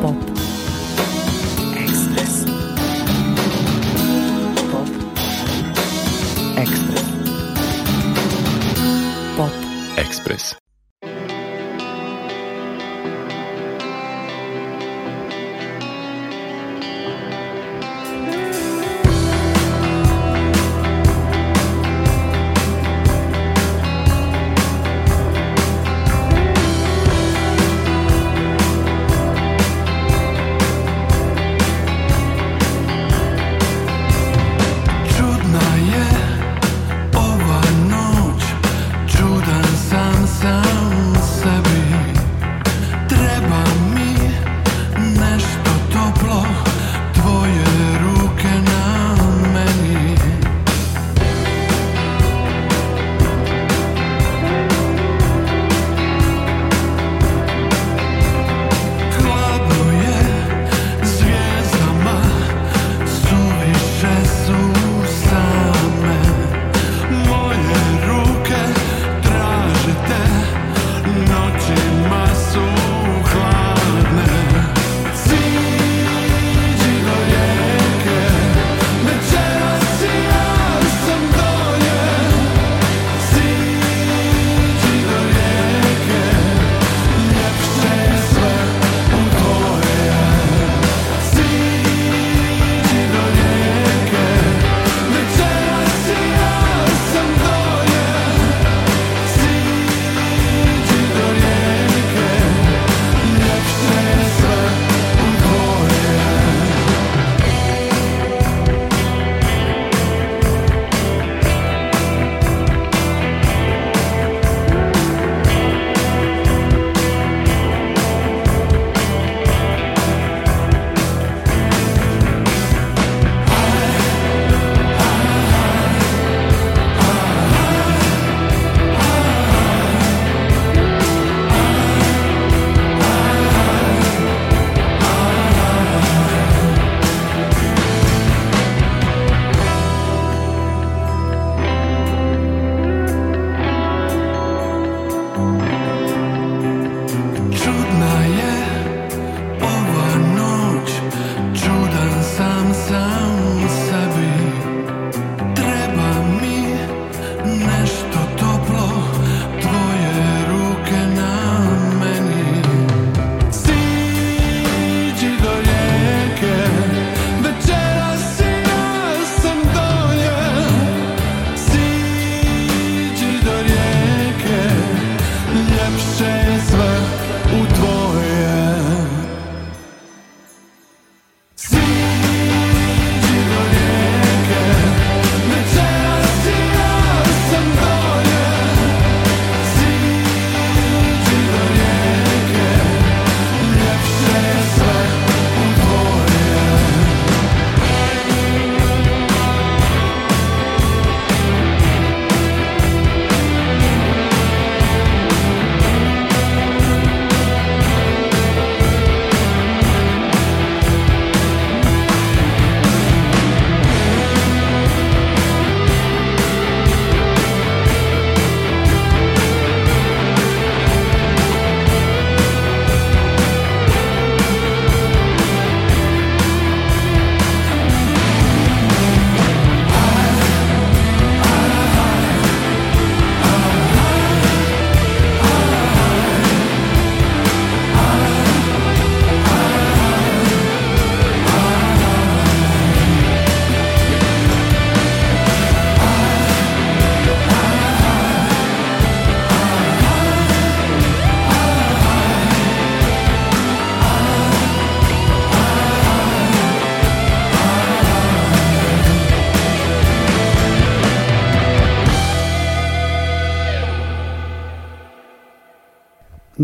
pop.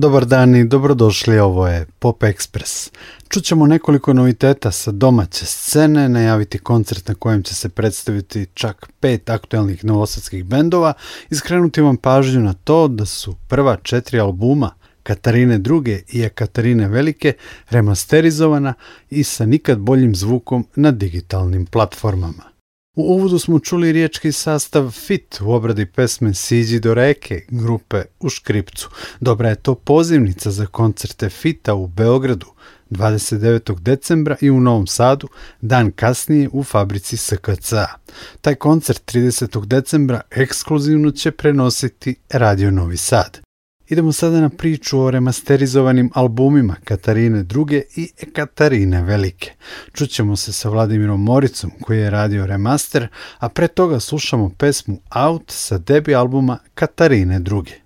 Dobar dan i dobrodošli, ovo je Pop Express. Čućemo nekoliko noviteta sa domaće scene, najaviti koncert na kojem će se predstaviti čak pet aktuelnih novosadskih bendova i skrenuti vam pažnju na to da su prva četiri albuma Katarine II i Katarine Velike remasterizovana i sa nikad boljim zvukom na digitalnim platformama. U uvodu smo čuli riječki sastav Fit u obradi pesme Siđi do reke grupe u Škripcu. Dobra je to pozivnica za koncerte Fita u Beogradu 29. decembra i u Novom Sadu, dan kasnije u fabrici SKCA. Taj koncert 30. decembra ekskluzivno će prenositi Radio Novi Sad. Idemo sada na priču o remasterizovanim albumima Katarine II. i Katarine Velike. Čućemo se sa Vladimirom Moricom koji je radio remaster, a pre toga slušamo pesmu Out sa debi albuma Katarine II.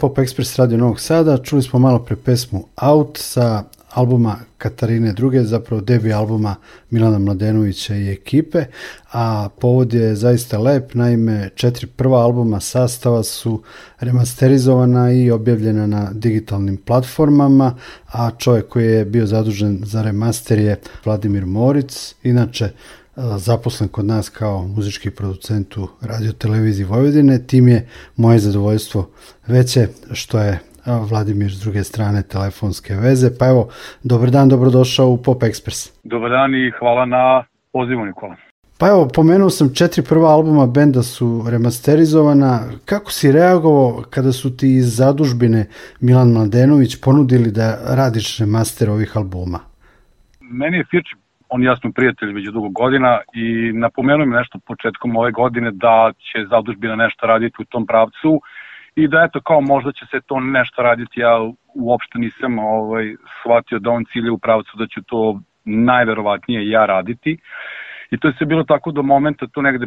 Pop Express Radio Novog Sada. Čuli smo malo pre pesmu Out sa albuma Katarine II, zapravo debi albuma Milana Mladenovića i ekipe, a povod je zaista lep, naime četiri prva albuma sastava su remasterizovana i objavljena na digitalnim platformama, a čovjek koji je bio zadužen za remaster je Vladimir Moric, inače zaposlen kod nas kao muzički producent u radio televiziji Vojvodine. Tim je moje zadovoljstvo veće što je Vladimir s druge strane telefonske veze. Pa evo, dobar dan, dobrodošao u Pop Express. Dobar dan i hvala na pozivu Nikola. Pa evo, pomenuo sam četiri prva albuma benda su remasterizovana. Kako si reagovao kada su ti iz zadužbine Milan Mladenović ponudili da radiš remaster ovih albuma? Meni je Firči, on i ja smo prijatelji već dugo godina i napomenuo mi nešto početkom ove godine da će zadužbina nešto raditi u tom pravcu i da eto kao možda će se to nešto raditi, ja uopšte nisam ovaj, shvatio da on cilje u pravcu da ću to najverovatnije ja raditi. I to je sve bilo tako do momenta, tu negde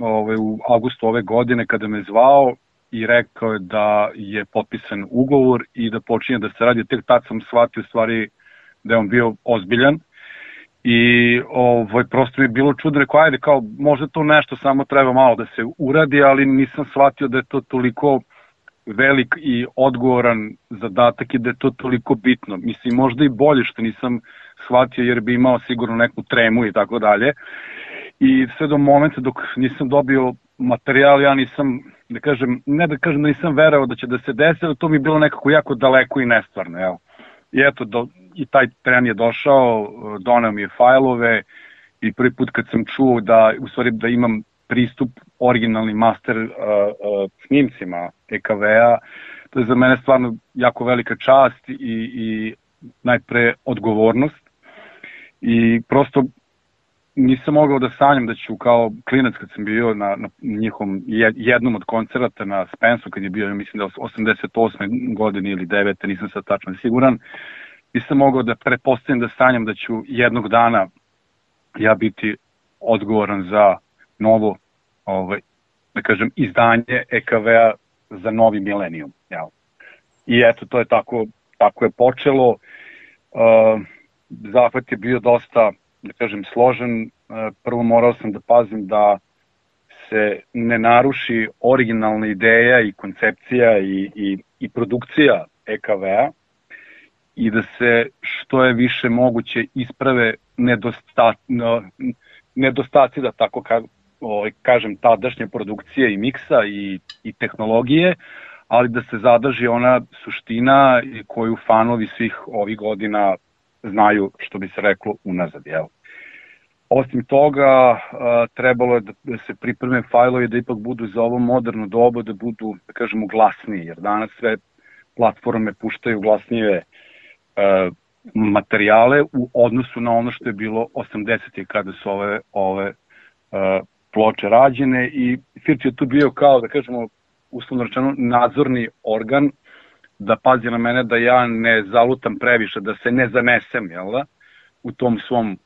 ovaj, u augustu ove godine kada me zvao i rekao je da je potpisan ugovor i da počinje da se radi. Tek tad sam shvatio stvari da je on bio ozbiljan i ovaj, prosto je bilo čudno, rekao ajde kao možda to nešto samo treba malo da se uradi, ali nisam shvatio da je to toliko velik i odgovoran zadatak i da je to toliko bitno. Mislim, možda i bolje što nisam shvatio jer bi imao sigurno neku tremu i tako dalje. I sve do momenta dok nisam dobio materijal, ja nisam, da kažem, ne da kažem da nisam verao da će da se desi, ali to mi je bilo nekako jako daleko i nestvarno, evo. I eto, do, i taj tren je došao, donao mi je fajlove i prvi put kad sam čuo da, u stvari da imam pristup originalnim master uh, uh, snimcima EKV-a, to je za mene stvarno jako velika čast i, i najpre odgovornost i prosto nisam mogao da sanjam da ću kao klinac kad sam bio na, na njihom jednom od koncerata na Spensu kad je bio, mislim da 88. godine ili 9. nisam sad tačno siguran, nisam mogao da prepostavim da sanjam da ću jednog dana ja biti odgovoran za novo ovaj, da kažem, izdanje EKV-a za novi milenijum. Jel? I eto, to je tako, tako je počelo. Uh, zahvat je bio dosta, da kažem, složen. Uh, prvo morao sam da pazim da se ne naruši originalna ideja i koncepcija i, i, i produkcija EKV-a i da se što je više moguće isprave nedostat, nedostaci, da tako ovaj, kažem, tadašnje produkcije i miksa i, i tehnologije, ali da se zadrži ona suština koju fanovi svih ovih godina znaju, što bi se reklo, unazad. Jel? Osim toga, trebalo je da, da se pripreme fajlovi da ipak budu za ovo moderno dobo, da budu, da kažemo, glasniji, jer danas sve platforme puštaju glasnije materijale u odnosu na ono što je bilo 80. kada su ove, ove ploče rađene i Firć je tu bio kao, da kažemo, uslovno rečeno, nadzorni organ da pazi na mene da ja ne zalutam previše, da se ne zanesem, jel da, u tom svom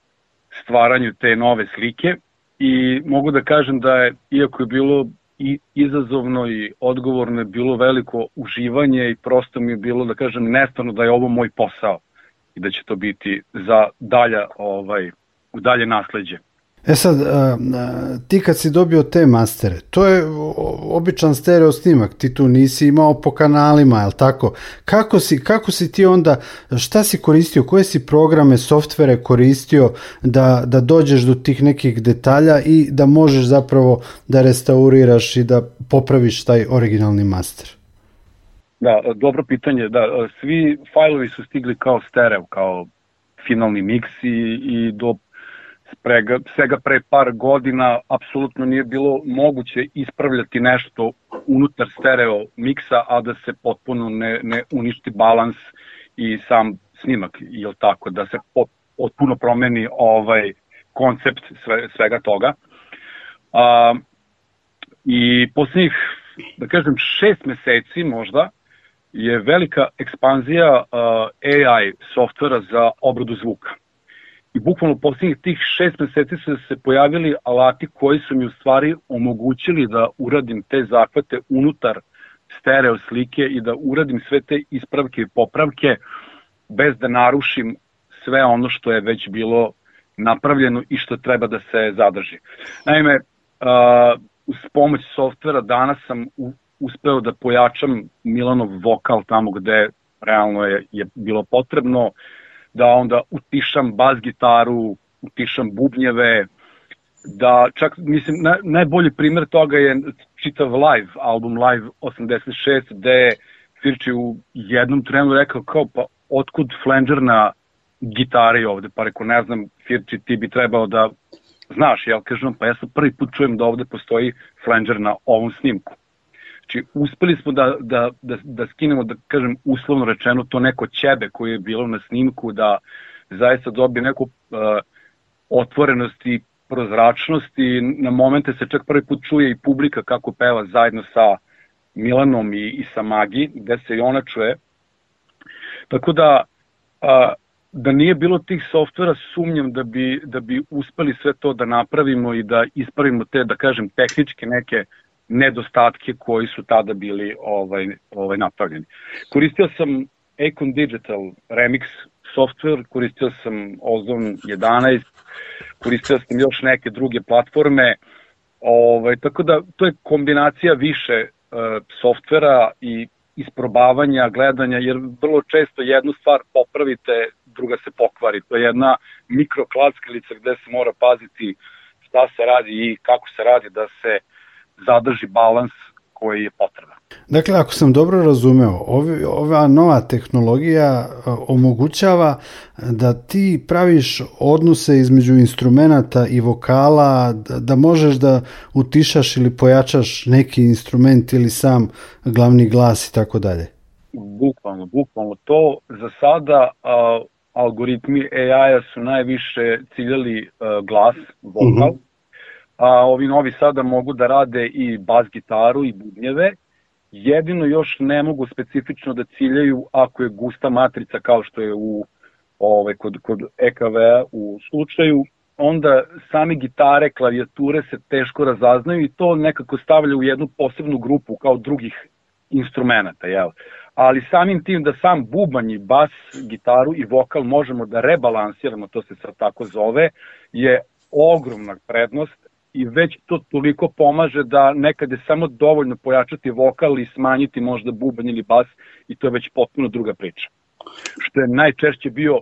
stvaranju te nove slike i mogu da kažem da je, iako je bilo i izazovno i odgovorno je bilo veliko uživanje i prosto mi je bilo da kažem nestvarno da je ovo moj posao i da će to biti za dalja ovaj u dalje nasleđe. E sad, ti kad si dobio te mastere, to je običan stereo snimak, ti tu nisi imao po kanalima, je tako? Kako si, kako si ti onda, šta si koristio, koje si programe, softvere koristio da, da dođeš do tih nekih detalja i da možeš zapravo da restauriraš i da popraviš taj originalni master? Da, dobro pitanje, da, svi fajlovi su stigli kao stereo, kao finalni miks i, i do sprega, svega pre par godina apsolutno nije bilo moguće ispravljati nešto unutar stereo miksa, a da se potpuno ne, ne uništi balans i sam snimak, je tako, da se potpuno promeni ovaj koncept sve, svega toga. A, I poslednjih, da kažem, šest meseci možda, je velika ekspanzija uh, AI softvera za obradu zvuka i bukvalno poslednjih tih šest meseci su se pojavili alati koji su mi u stvari omogućili da uradim te zahvate unutar stereo slike i da uradim sve te ispravke i popravke bez da narušim sve ono što je već bilo napravljeno i što treba da se zadrži. Naime, uh, uz pomoć softvera danas sam uspeo da pojačam Milanov vokal tamo gde realno je, je bilo potrebno, da onda utišam bas gitaru, utišam bubnjeve, da čak, mislim, na, najbolji primer toga je čitav live, album Live 86, gde je Firči u jednom trenu rekao kao, pa otkud flanger na gitari ovde, pa rekao, ne znam, Firči, ti bi trebao da znaš, ja kažem, pa ja sad prvi put čujem da ovde postoji flanger na ovom snimku. Znači, uspeli smo da, da, da, da skinemo, da kažem, uslovno rečeno, to neko ćebe koje je bilo na snimku, da zaista dobije neku uh, otvorenost i prozračnost i na momente se čak prvi put čuje i publika kako peva zajedno sa Milanom i, i sa Magi, gde se i ona čuje. Tako da, a, da nije bilo tih softvera, sumnjam da bi, da bi uspeli sve to da napravimo i da ispravimo te, da kažem, tehničke neke nedostatke koji su tada bili ovaj, ovaj napravljeni. Koristio sam Acon Digital Remix software, koristio sam Ozone 11, koristio sam još neke druge platforme, ovaj, tako da to je kombinacija više uh, softvera i isprobavanja, gledanja, jer vrlo često jednu stvar popravite, druga se pokvari. To je jedna mikroklackalica gde se mora paziti šta se radi i kako se radi da se zadrži balans koji je potreban. Dakle, ako sam dobro razumeo, ovi, ova nova tehnologija a, omogućava da ti praviš odnose između instrumenta i vokala, da, da možeš da utišaš ili pojačaš neki instrument ili sam glavni glas i tako dalje. Bukvalno, bukvalno. To za sada a, algoritmi AI-a su najviše ciljali a, glas, vokal, mm -hmm. A ovi novi sada mogu da rade i bas gitaru i bubnjeve, jedino još ne mogu specifično da ciljaju ako je gusta matrica kao što je u ovaj, kod, kod EKV u slučaju, onda sami gitare, klavijature se teško razaznaju i to nekako stavlja u jednu posebnu grupu kao drugih instrumenta, jel? Ali samim tim da sam bubanj i bas, gitaru i vokal možemo da rebalansiramo, to se sad tako zove, je ogromna prednost i već to toliko pomaže da nekad je samo dovoljno pojačati vokal i smanjiti možda bubanj ili bas i to je već potpuno druga priča. Što je najčešće bio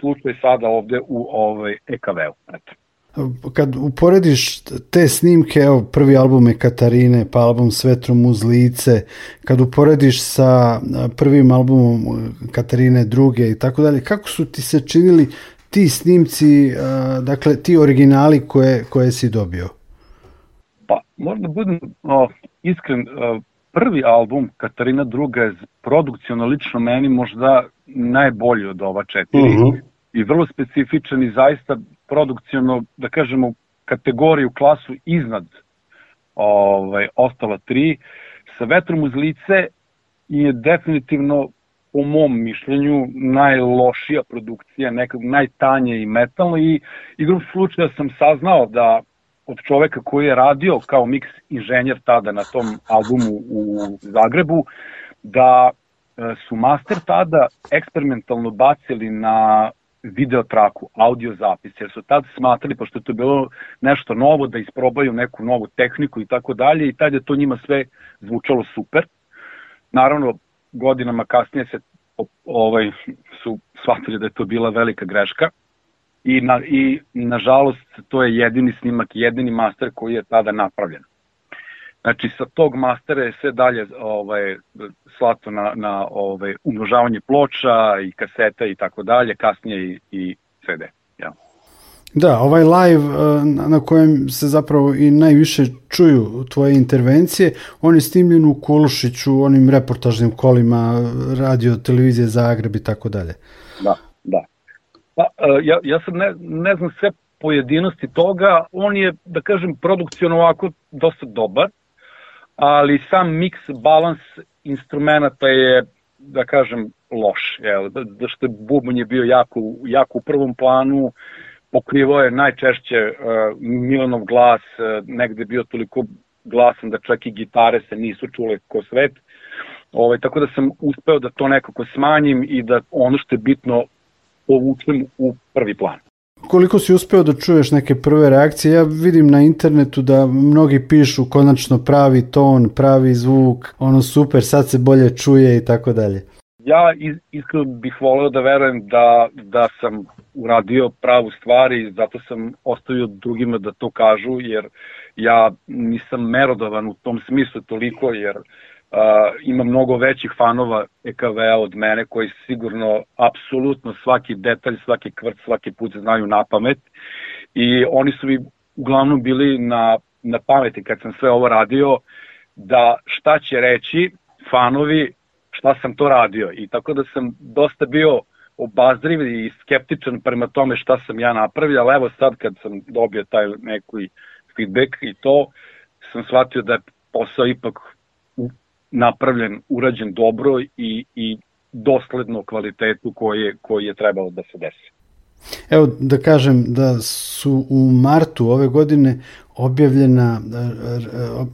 slučaj sada ovde u ovaj EKV-u. Kad uporediš te snimke, evo prvi album je Katarine, pa album Svetrom uz lice, kad uporediš sa prvim albumom Katarine druge i tako dalje, kako su ti se činili ti snimci, dakle ti originali koje, koje si dobio? Pa, možda budem o, iskren, o, prvi album Katarina druga je produkcijno lično meni možda najbolji od ova četiri. Uh -huh. I vrlo specifičan i zaista produkcijno, da kažemo, kategoriju, klasu iznad ovaj, ostala tri. Sa vetrom uz lice je definitivno po mom mišljenju najlošija produkcija, nekak najtanje i metalno i igrom slučaja sam saznao da od čoveka koji je radio kao mix inženjer tada na tom albumu u Zagrebu, da e, su master tada eksperimentalno bacili na video traku, audio zapis, jer su tad smatrali, pošto je to bilo nešto novo, da isprobaju neku novu tehniku i tako dalje, i tad je to njima sve zvučalo super. Naravno, godinama kasnije se ovaj su shvatili da je to bila velika greška i na, i nažalost to je jedini snimak, jedini master koji je tada napravljen. Znači sa tog mastera je sve dalje ovaj slato na na ovaj umnožavanje ploča i kaseta i tako dalje, kasnije i i CD. Da, ovaj live eh, na kojem se zapravo i najviše čuju tvoje intervencije, on je snimljen u Kulušiću, onim reportažnim kolima, radio, televizije Zagreb i tako dalje. Da, da. Pa, eh, ja, ja sam ne, ne znam sve pojedinosti toga, on je, da kažem, produkcijno ovako dosta dobar, ali sam mix, balans instrumenta je, da kažem, loš. Jel? Da, da što je bubanj je bio jako, jako u prvom planu, pokrivao je najčešće uh, Milanov glas, uh, negde bio toliko glasan da čak i gitare se nisu čule ko svet. Ovaj, tako da sam uspeo da to nekako smanjim i da ono što je bitno povučem u prvi plan. Koliko si uspeo da čuješ neke prve reakcije? Ja vidim na internetu da mnogi pišu konačno pravi ton, pravi zvuk, ono super, sad se bolje čuje i tako dalje. Ja iskreno bih voleo da verujem da, da sam uradio pravu stvar i zato sam ostavio drugima da to kažu, jer ja nisam merodovan u tom smislu toliko, jer uh, ima mnogo većih fanova EKV-a od mene koji sigurno apsolutno svaki detalj, svaki kvrt, svaki put znaju na pamet. I oni su mi uglavnom bili na, na pameti kad sam sve ovo radio, da šta će reći fanovi šta sam to radio. I tako da sam dosta bio obazriv i skeptičan prema tome šta sam ja napravio, ali evo sad kad sam dobio taj neki feedback i to, sam shvatio da je posao ipak napravljen, urađen dobro i, i dosledno kvalitetu koji je, koji je trebalo da se desi. Evo da kažem da su u martu ove godine objavljena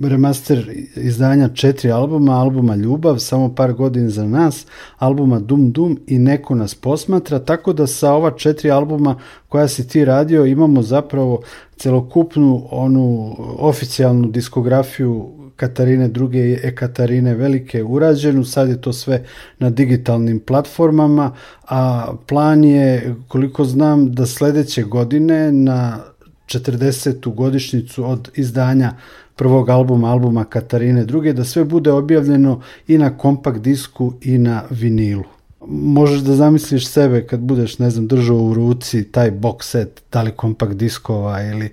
e, e, remaster izdanja četiri albuma, albuma Ljubav, samo par godina za nas, albuma Dum Dum i Neko nas posmatra, tako da sa ova četiri albuma koja si ti radio imamo zapravo celokupnu onu oficijalnu diskografiju Katarine druge i Ekatarine Velike urađenu, sad je to sve na digitalnim platformama, a plan je, koliko znam, da sledeće godine na 40. godišnicu od izdanja prvog albuma, albuma Katarine druge, da sve bude objavljeno i na kompakt disku i na vinilu. Možeš da zamisliš sebe kad budeš, ne znam, držao u ruci taj box set, da li kompakt diskova ili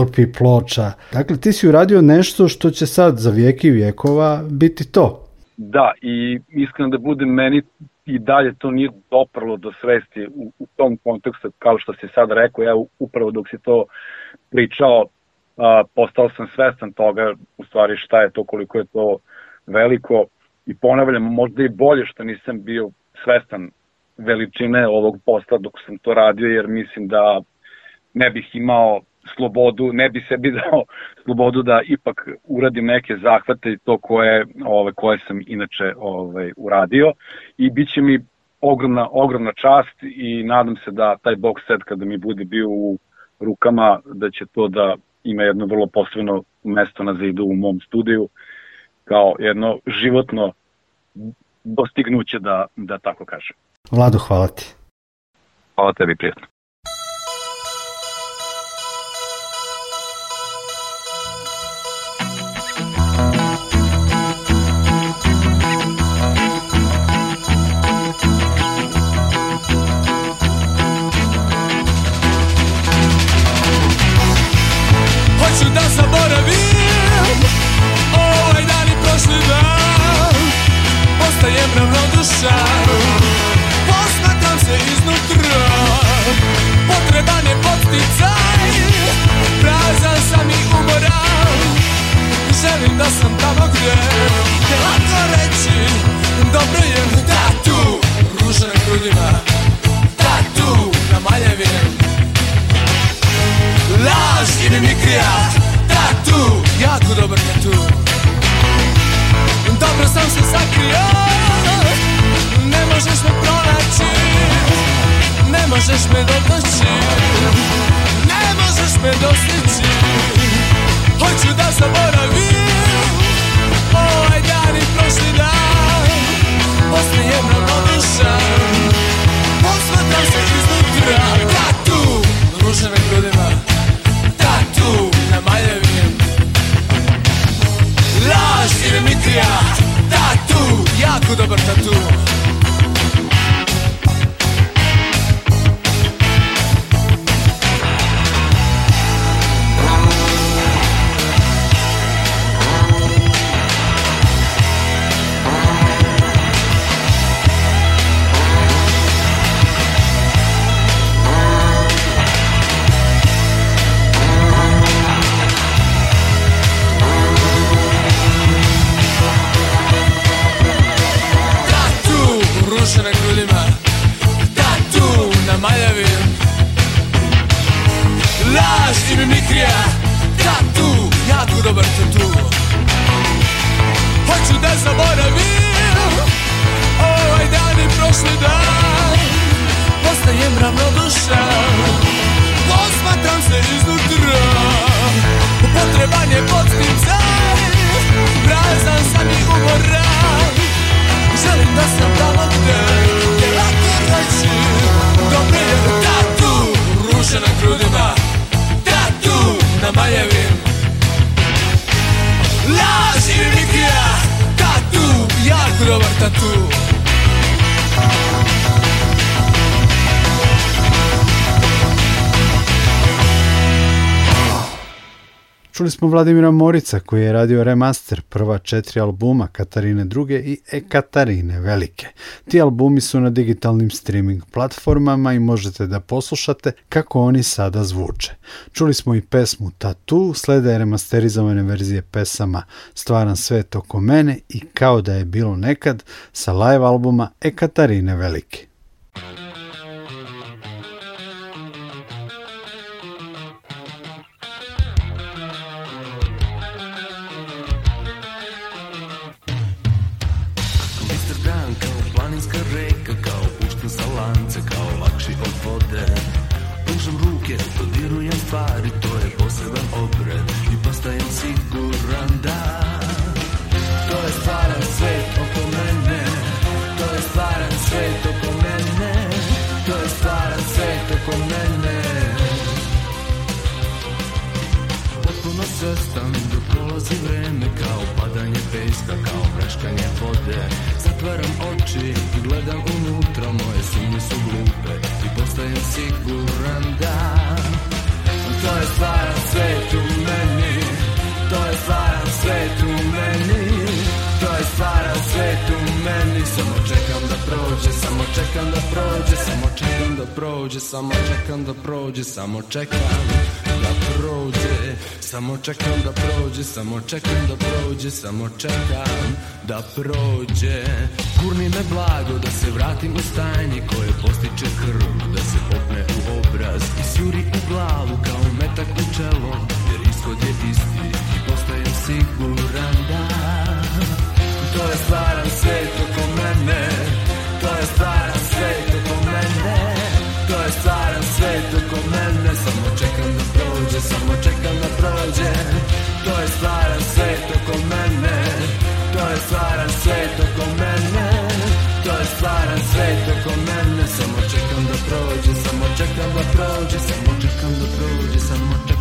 LP ploča. Dakle, ti si uradio nešto što će sad za vijeki vijekova biti to. Da, i iskreno da budem meni i dalje to nije doprlo do svesti u, u tom kontekstu, kao što si sad rekao, ja upravo dok si to pričao, a, postao sam svestan toga, u stvari šta je to, koliko je to veliko i ponavljam, možda i bolje što nisam bio svestan veličine ovog posla dok sam to radio, jer mislim da ne bih imao slobodu, ne bi sebi dao slobodu da ipak uradim neke zahvate i to koje, ove, koje sam inače ove, uradio. I bit će mi ogromna, ogromna čast i nadam se da taj box set kada mi bude bio u rukama, da će to da ima jedno vrlo posebno mesto na zidu u mom studiju kao jedno životno dostignuće da, da tako kažem. Vlado, hvala ti. Hvala tebi, prijatno. Možeš me dostići Hoću da zaboravim smo Vladimira Morica koji je radio remaster prva četiri albuma Katarine II i E Katarine Velike. Ti albumi su na digitalnim streaming platformama i možete da poslušate kako oni sada zvuče. Čuli smo i pesmu Tattoo, slede remasterizovane verzije pesama Stvaran svet oko mene i Kao da je bilo nekad sa live albuma E Katarine Velike. Prođe, samo čekam da prođe Samo čekam da prođe Samo čekam da prođe, samo čekam da prođe Samo čekam da prođe. Gurni me blago da se vratim u stajnje Koje postiče krv, da se popne u obraz I sjuri u glavu kao metak u čelo Jer ishod je isti i postajem siguran da To je stvaran svet oko mene To je stvaran svet Stvaran svet oko mene Samo čekam da prođe, samo čekam da prođe. To je stvaran svet oko mene To je stvaran svet oko mene. To je stvaran svet oko mene Samo čekam da prođe, samo čekam da prođe Samo čekam da prođe, samo čekam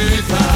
neki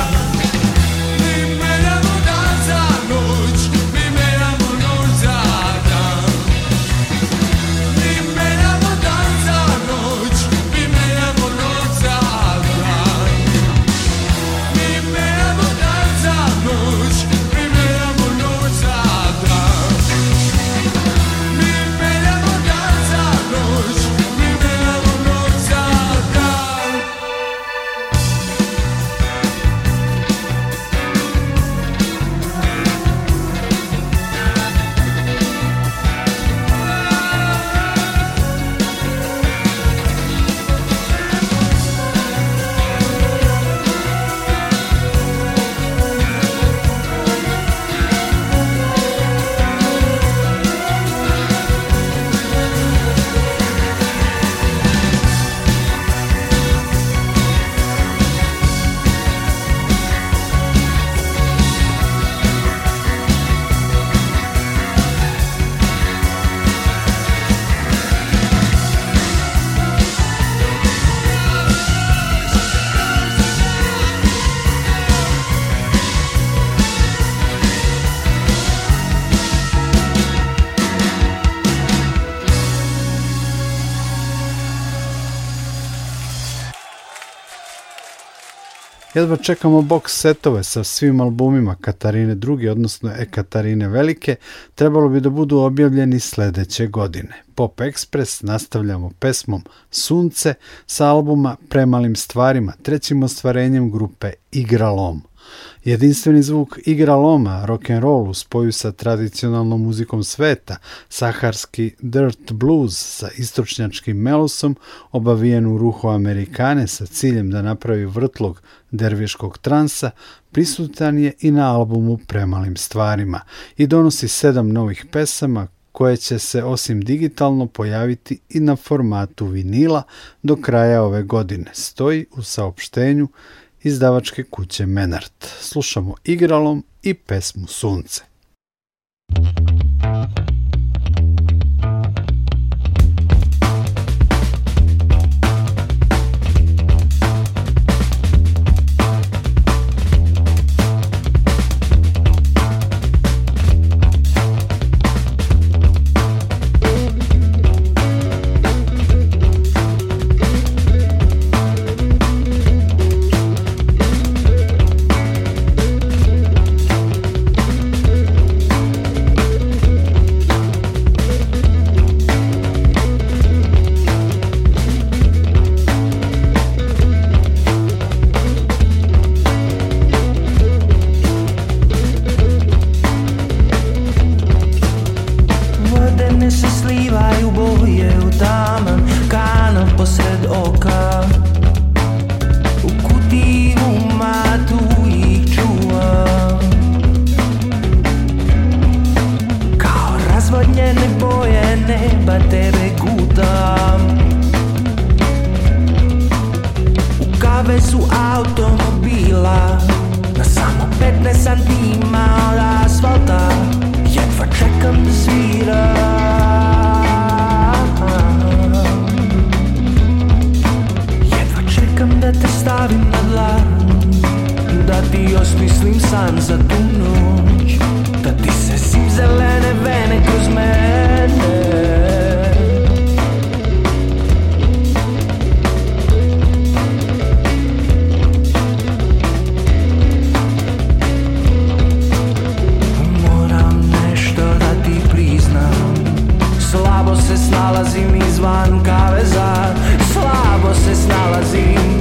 Jedva čekamo box setove sa svim albumima Katarine II, odnosno Ekatarine Velike, trebalo bi da budu objavljeni sledeće godine. Pop Express nastavljamo pesmom Sunce sa albuma Premalim stvarima, trećim ostvarenjem grupe Igralom. Jedinstveni zvuk igra loma, rock and roll u spoju sa tradicionalnom muzikom sveta, saharski dirt blues sa istočnjačkim melosom, obavijen u ruho Amerikane sa ciljem da napravi vrtlog derviškog transa, prisutan je i na albumu Premalim stvarima i donosi sedam novih pesama koje će se osim digitalno pojaviti i na formatu vinila do kraja ove godine, stoji u saopštenju izdavačke kuće Menart. Slušamo igralom i pesmu Sunce. Vodene 15 santima od asfalta Jedva čekam da sviram Jedva čekam da te stavim na dlan Da ti osmislim san za tu noć Da ti se sim zelene vene kroz mene izvan kaveza Slabo se snalazim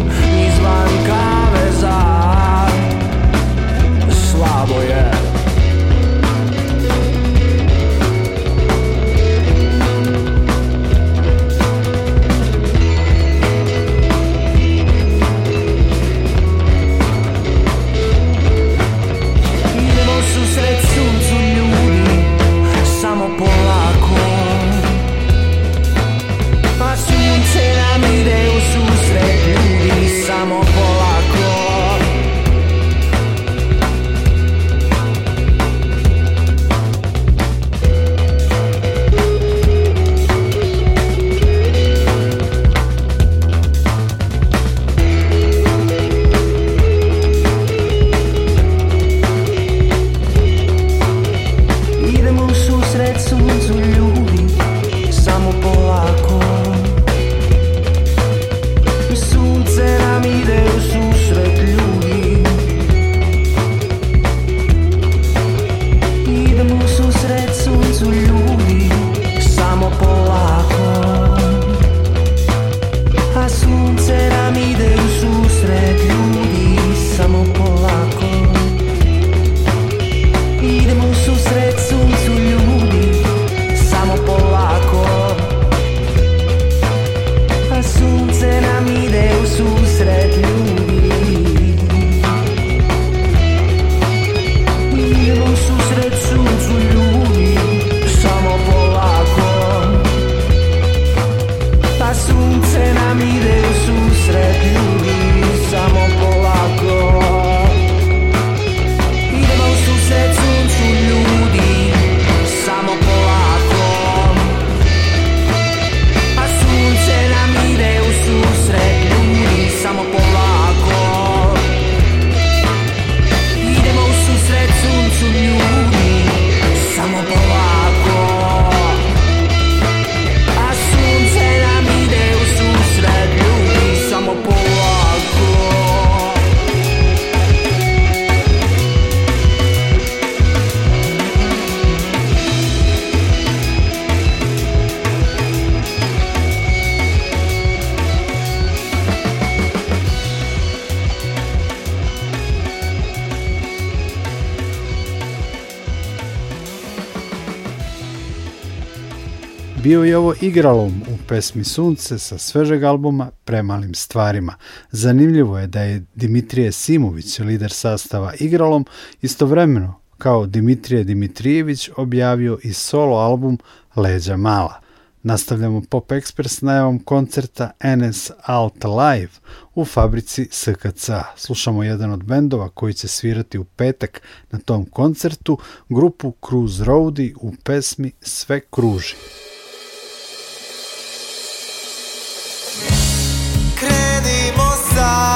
Bio je ovo igralom u pesmi Sunce sa svežeg albuma Premalim stvarima. Zanimljivo je da je Dimitrije Simović, lider sastava igralom, istovremeno kao Dimitrije Dimitrijević objavio i solo album Leđa mala. Nastavljamo Pop Express najavom koncerta NS Alt Live u fabrici SKC. Slušamo jedan od bendova koji će svirati u petak na tom koncertu, grupu Cruise Roadi u pesmi Sve kruži. sky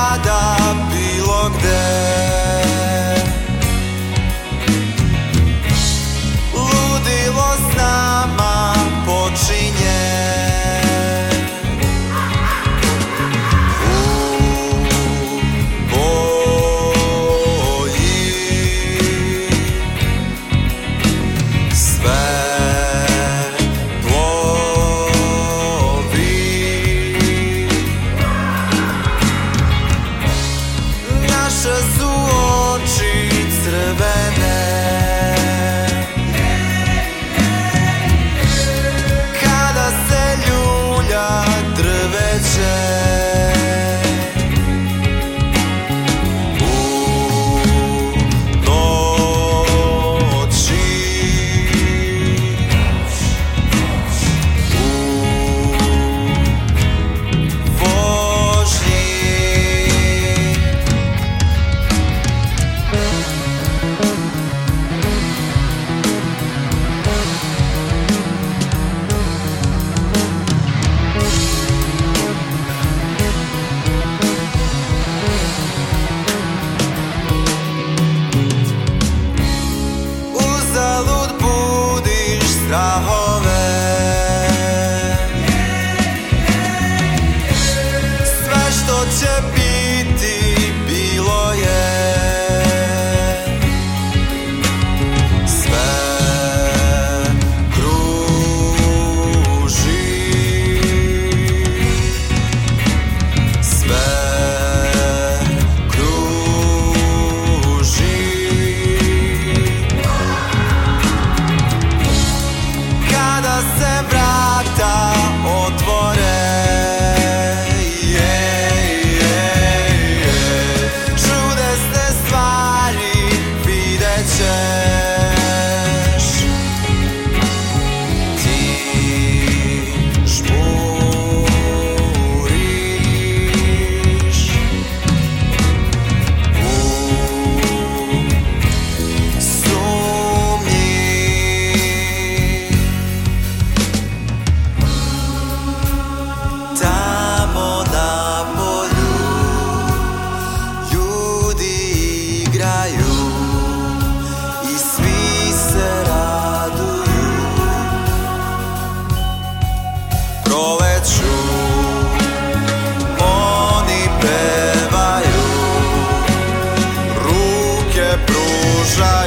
try.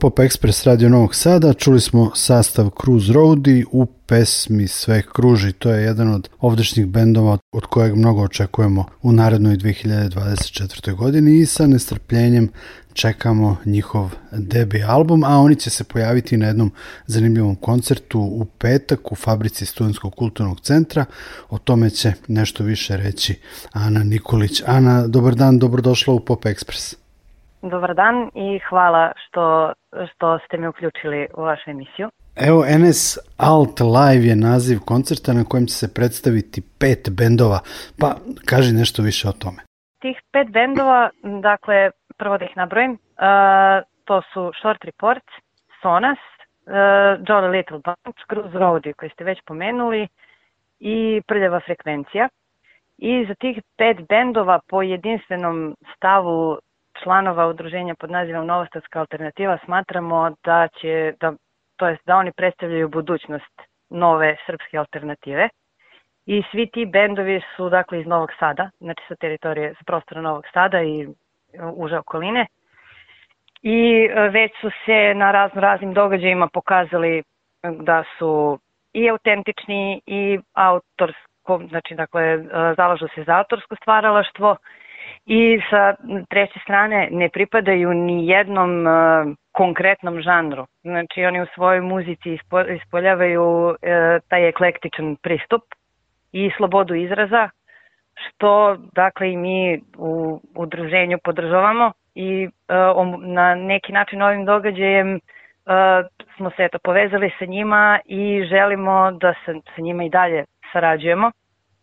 Pop Express Radio Novog Sada. Čuli smo sastav Cruise Roadi u pesmi Sve kruži. To je jedan od ovdašnjih bendova od kojeg mnogo očekujemo u narednoj 2024. godini i sa nestrpljenjem čekamo njihov debi album, a oni će se pojaviti na jednom zanimljivom koncertu u petak u fabrici Studenskog kulturnog centra. O tome će nešto više reći Ana Nikolić. Ana, dobar dan, dobrodošla u Pop Express. Dobar dan i hvala što, što ste me uključili u vašu emisiju. Evo, NS Alt Live je naziv koncerta na kojem će se predstaviti pet bendova, pa kaži nešto više o tome. Tih pet bendova, dakle, prvo da ih nabrojim, uh, to su Short Report, Sonas, uh, Jolly Little Bunch, Cruise Roadie koji ste već pomenuli i Prljava frekvencija. I za tih pet bendova po jedinstvenom stavu članova udruženja pod nazivom Novostatska alternativa smatramo da će, da, to jest da oni predstavljaju budućnost nove srpske alternative. I svi ti bendovi su dakle iz Novog Sada, znači sa teritorije, sa prostora Novog Sada i uže okoline. I e, već su se na razno raznim događajima pokazali da su i autentični i autorsko, znači dakle zalažu se za autorsko stvaralaštvo, i sa treće strane ne pripadaju ni jednom uh, konkretnom žanru. Znači oni u svojoj muzici ispo, ispoljavaju uh, taj eklektičan pristup i slobodu izraza, što dakle i mi u udruženju podržavamo i uh, na neki način ovim događajem uh, smo se eto povezali sa njima i želimo da sa, sa njima i dalje sarađujemo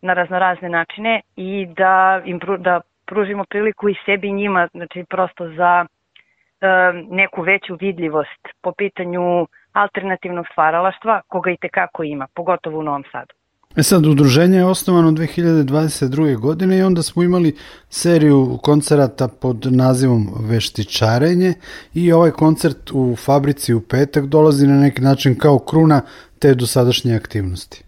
na raznorazne načine i da im da pružimo priliku i sebi i njima, znači prosto za e, neku veću vidljivost po pitanju alternativnog stvaralaštva, koga i tekako ima, pogotovo u Novom Sadu. E sad, udruženje je osnovano 2022. godine i onda smo imali seriju koncerata pod nazivom Veštičarenje i ovaj koncert u fabrici u petak dolazi na neki način kao kruna te dosadašnje aktivnosti.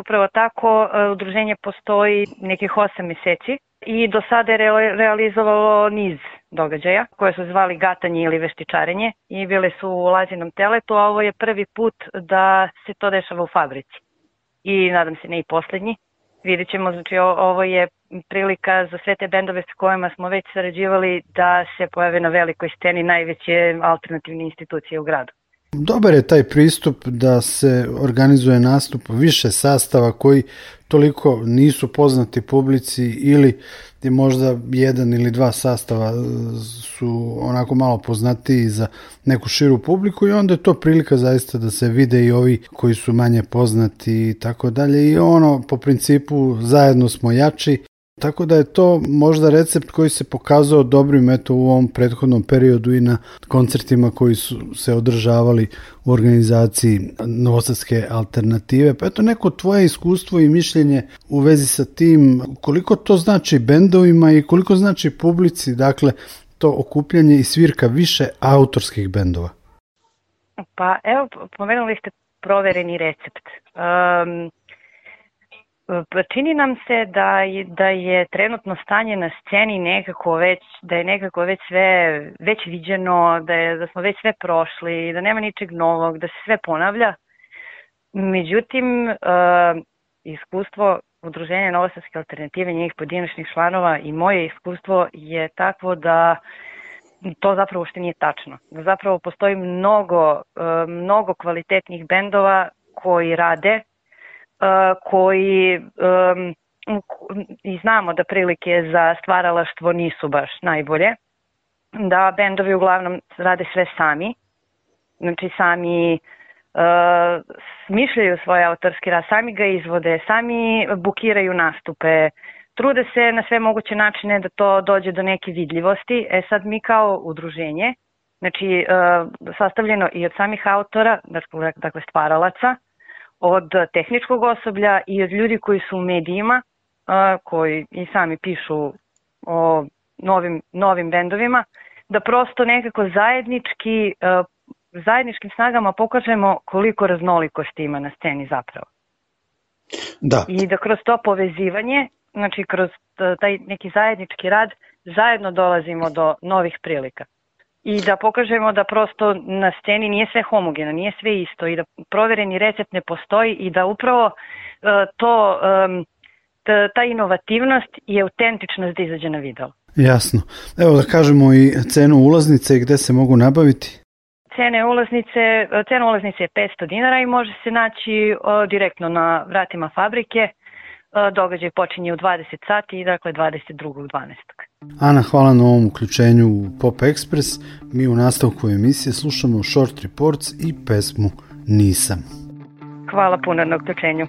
Upravo tako, e, udruženje postoji nekih 8 meseci i do sada je realizovalo niz događaja koje su zvali gatanje ili veštičarenje i bile su u lazinom teletu, a ovo je prvi put da se to dešava u fabrici. I nadam se ne i poslednji. Vidjet ćemo, znači ovo je prilika za sve te bendove s kojima smo već sarađivali da se pojave na velikoj sceni najveće alternativne institucije u gradu. Dobar je taj pristup da se organizuje nastup više sastava koji toliko nisu poznati publici ili je možda jedan ili dva sastava su onako malo poznatiji za neku širu publiku i onda je to prilika zaista da se vide i ovi koji su manje poznati i tako dalje. I ono po principu zajedno smo jači Tako da je to možda recept koji se pokazao dobrim eto u ovom prethodnom periodu i na koncertima koji su se održavali u organizaciji Novosadske alternative. Pa eto neko tvoje iskustvo i mišljenje u vezi sa tim, koliko to znači bendovima i koliko znači publici, dakle to okupljanje i svirka više autorskih bendova? Pa evo, pomenuli ste provereni recept. Um, čini nam se da je, da je trenutno stanje na sceni nekako već, da je nekako već sve već viđeno, da, je, da smo već sve prošli, da nema ničeg novog, da se sve ponavlja. Međutim, uh, iskustvo Udruženja Novosadske alternative, njih pojedinačnih članova i moje iskustvo je takvo da to zapravo ušte nije tačno. Da zapravo postoji mnogo, uh, mnogo kvalitetnih bendova koji rade koji i znamo da prilike za stvaralaštvo nisu baš najbolje, da bendovi uglavnom rade sve sami, znači sami smišljaju svoj autorski rad, sami ga izvode, sami bukiraju nastupe, trude se na sve moguće načine da to dođe do neke vidljivosti. E sad mi kao udruženje, znači sastavljeno i od samih autora, dakle stvaralaca, od tehničkog osoblja i od ljudi koji su u medijima, koji i sami pišu o novim, novim bendovima, da prosto nekako zajednički, zajedničkim snagama pokažemo koliko raznolikosti ima na sceni zapravo. Da. I da kroz to povezivanje, znači kroz taj neki zajednički rad, zajedno dolazimo do novih prilika i da pokažemo da prosto na sceni nije sve homogeno, nije sve isto i da provereni recept ne postoji i da upravo e, to, ta inovativnost i autentičnost da izađe na video. Jasno. Evo da kažemo i cenu ulaznice i gde se mogu nabaviti. Cene ulaznice, cena ulaznice je 500 dinara i može se naći direktno na vratima fabrike E, događaj počinje u 20 sati i dakle 22.12. Ana, hvala na ovom uključenju u Pop Express. Mi u nastavku emisije slušamo Short Reports i pesmu Nisam. Hvala puno na uključenju.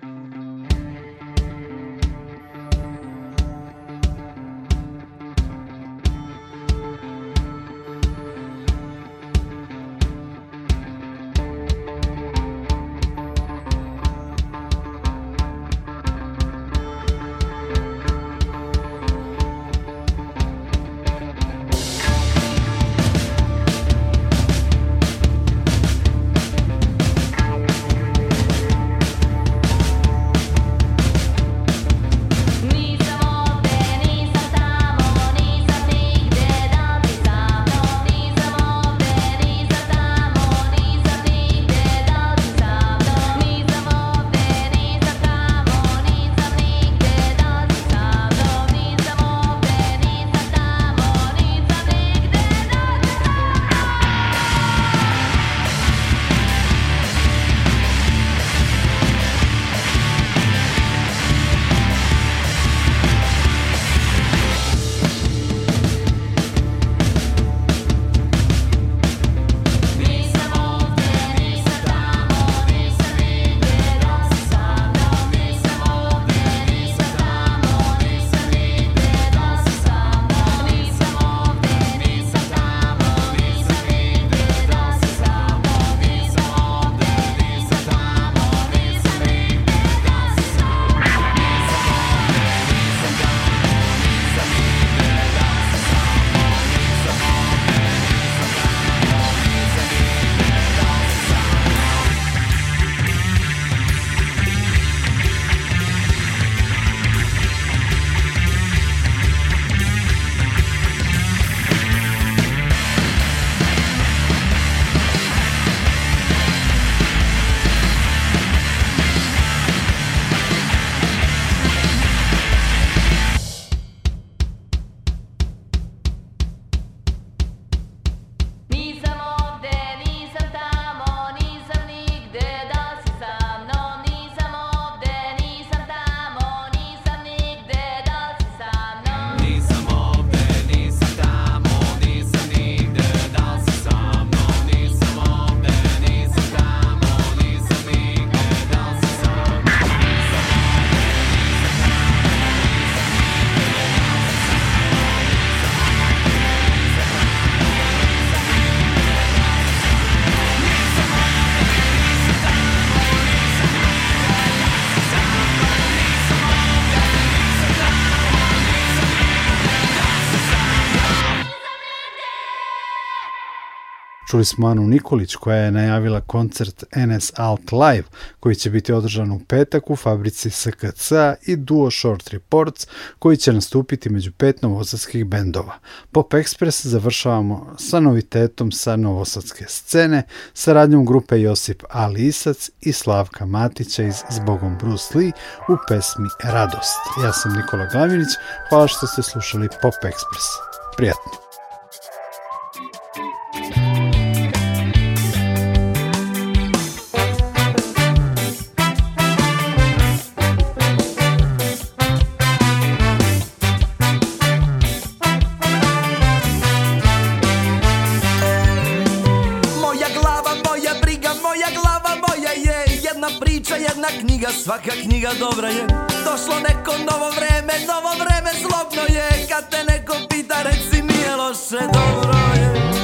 Čuli smo Anu Nikolić koja je najavila koncert NS Alt Live koji će biti održan u petak u fabrici SKC i Duo Short Reports koji će nastupiti među pet novosadskih bendova. Pop Express završavamo sa novitetom sa novosadske scene, saradnjom grupe Josip Ali Isac i Slavka Matića iz Zbogom Bruce Lee u pesmi Radost. Ja sam Nikola Glavinić, hvala što ste slušali Pop Express. Prijatno! Jedna knjiga, svaka knjiga dobra je. Došlo neko novo vreme, novo vreme zlobno je. Kad te neko pita reci nije loše, dobro je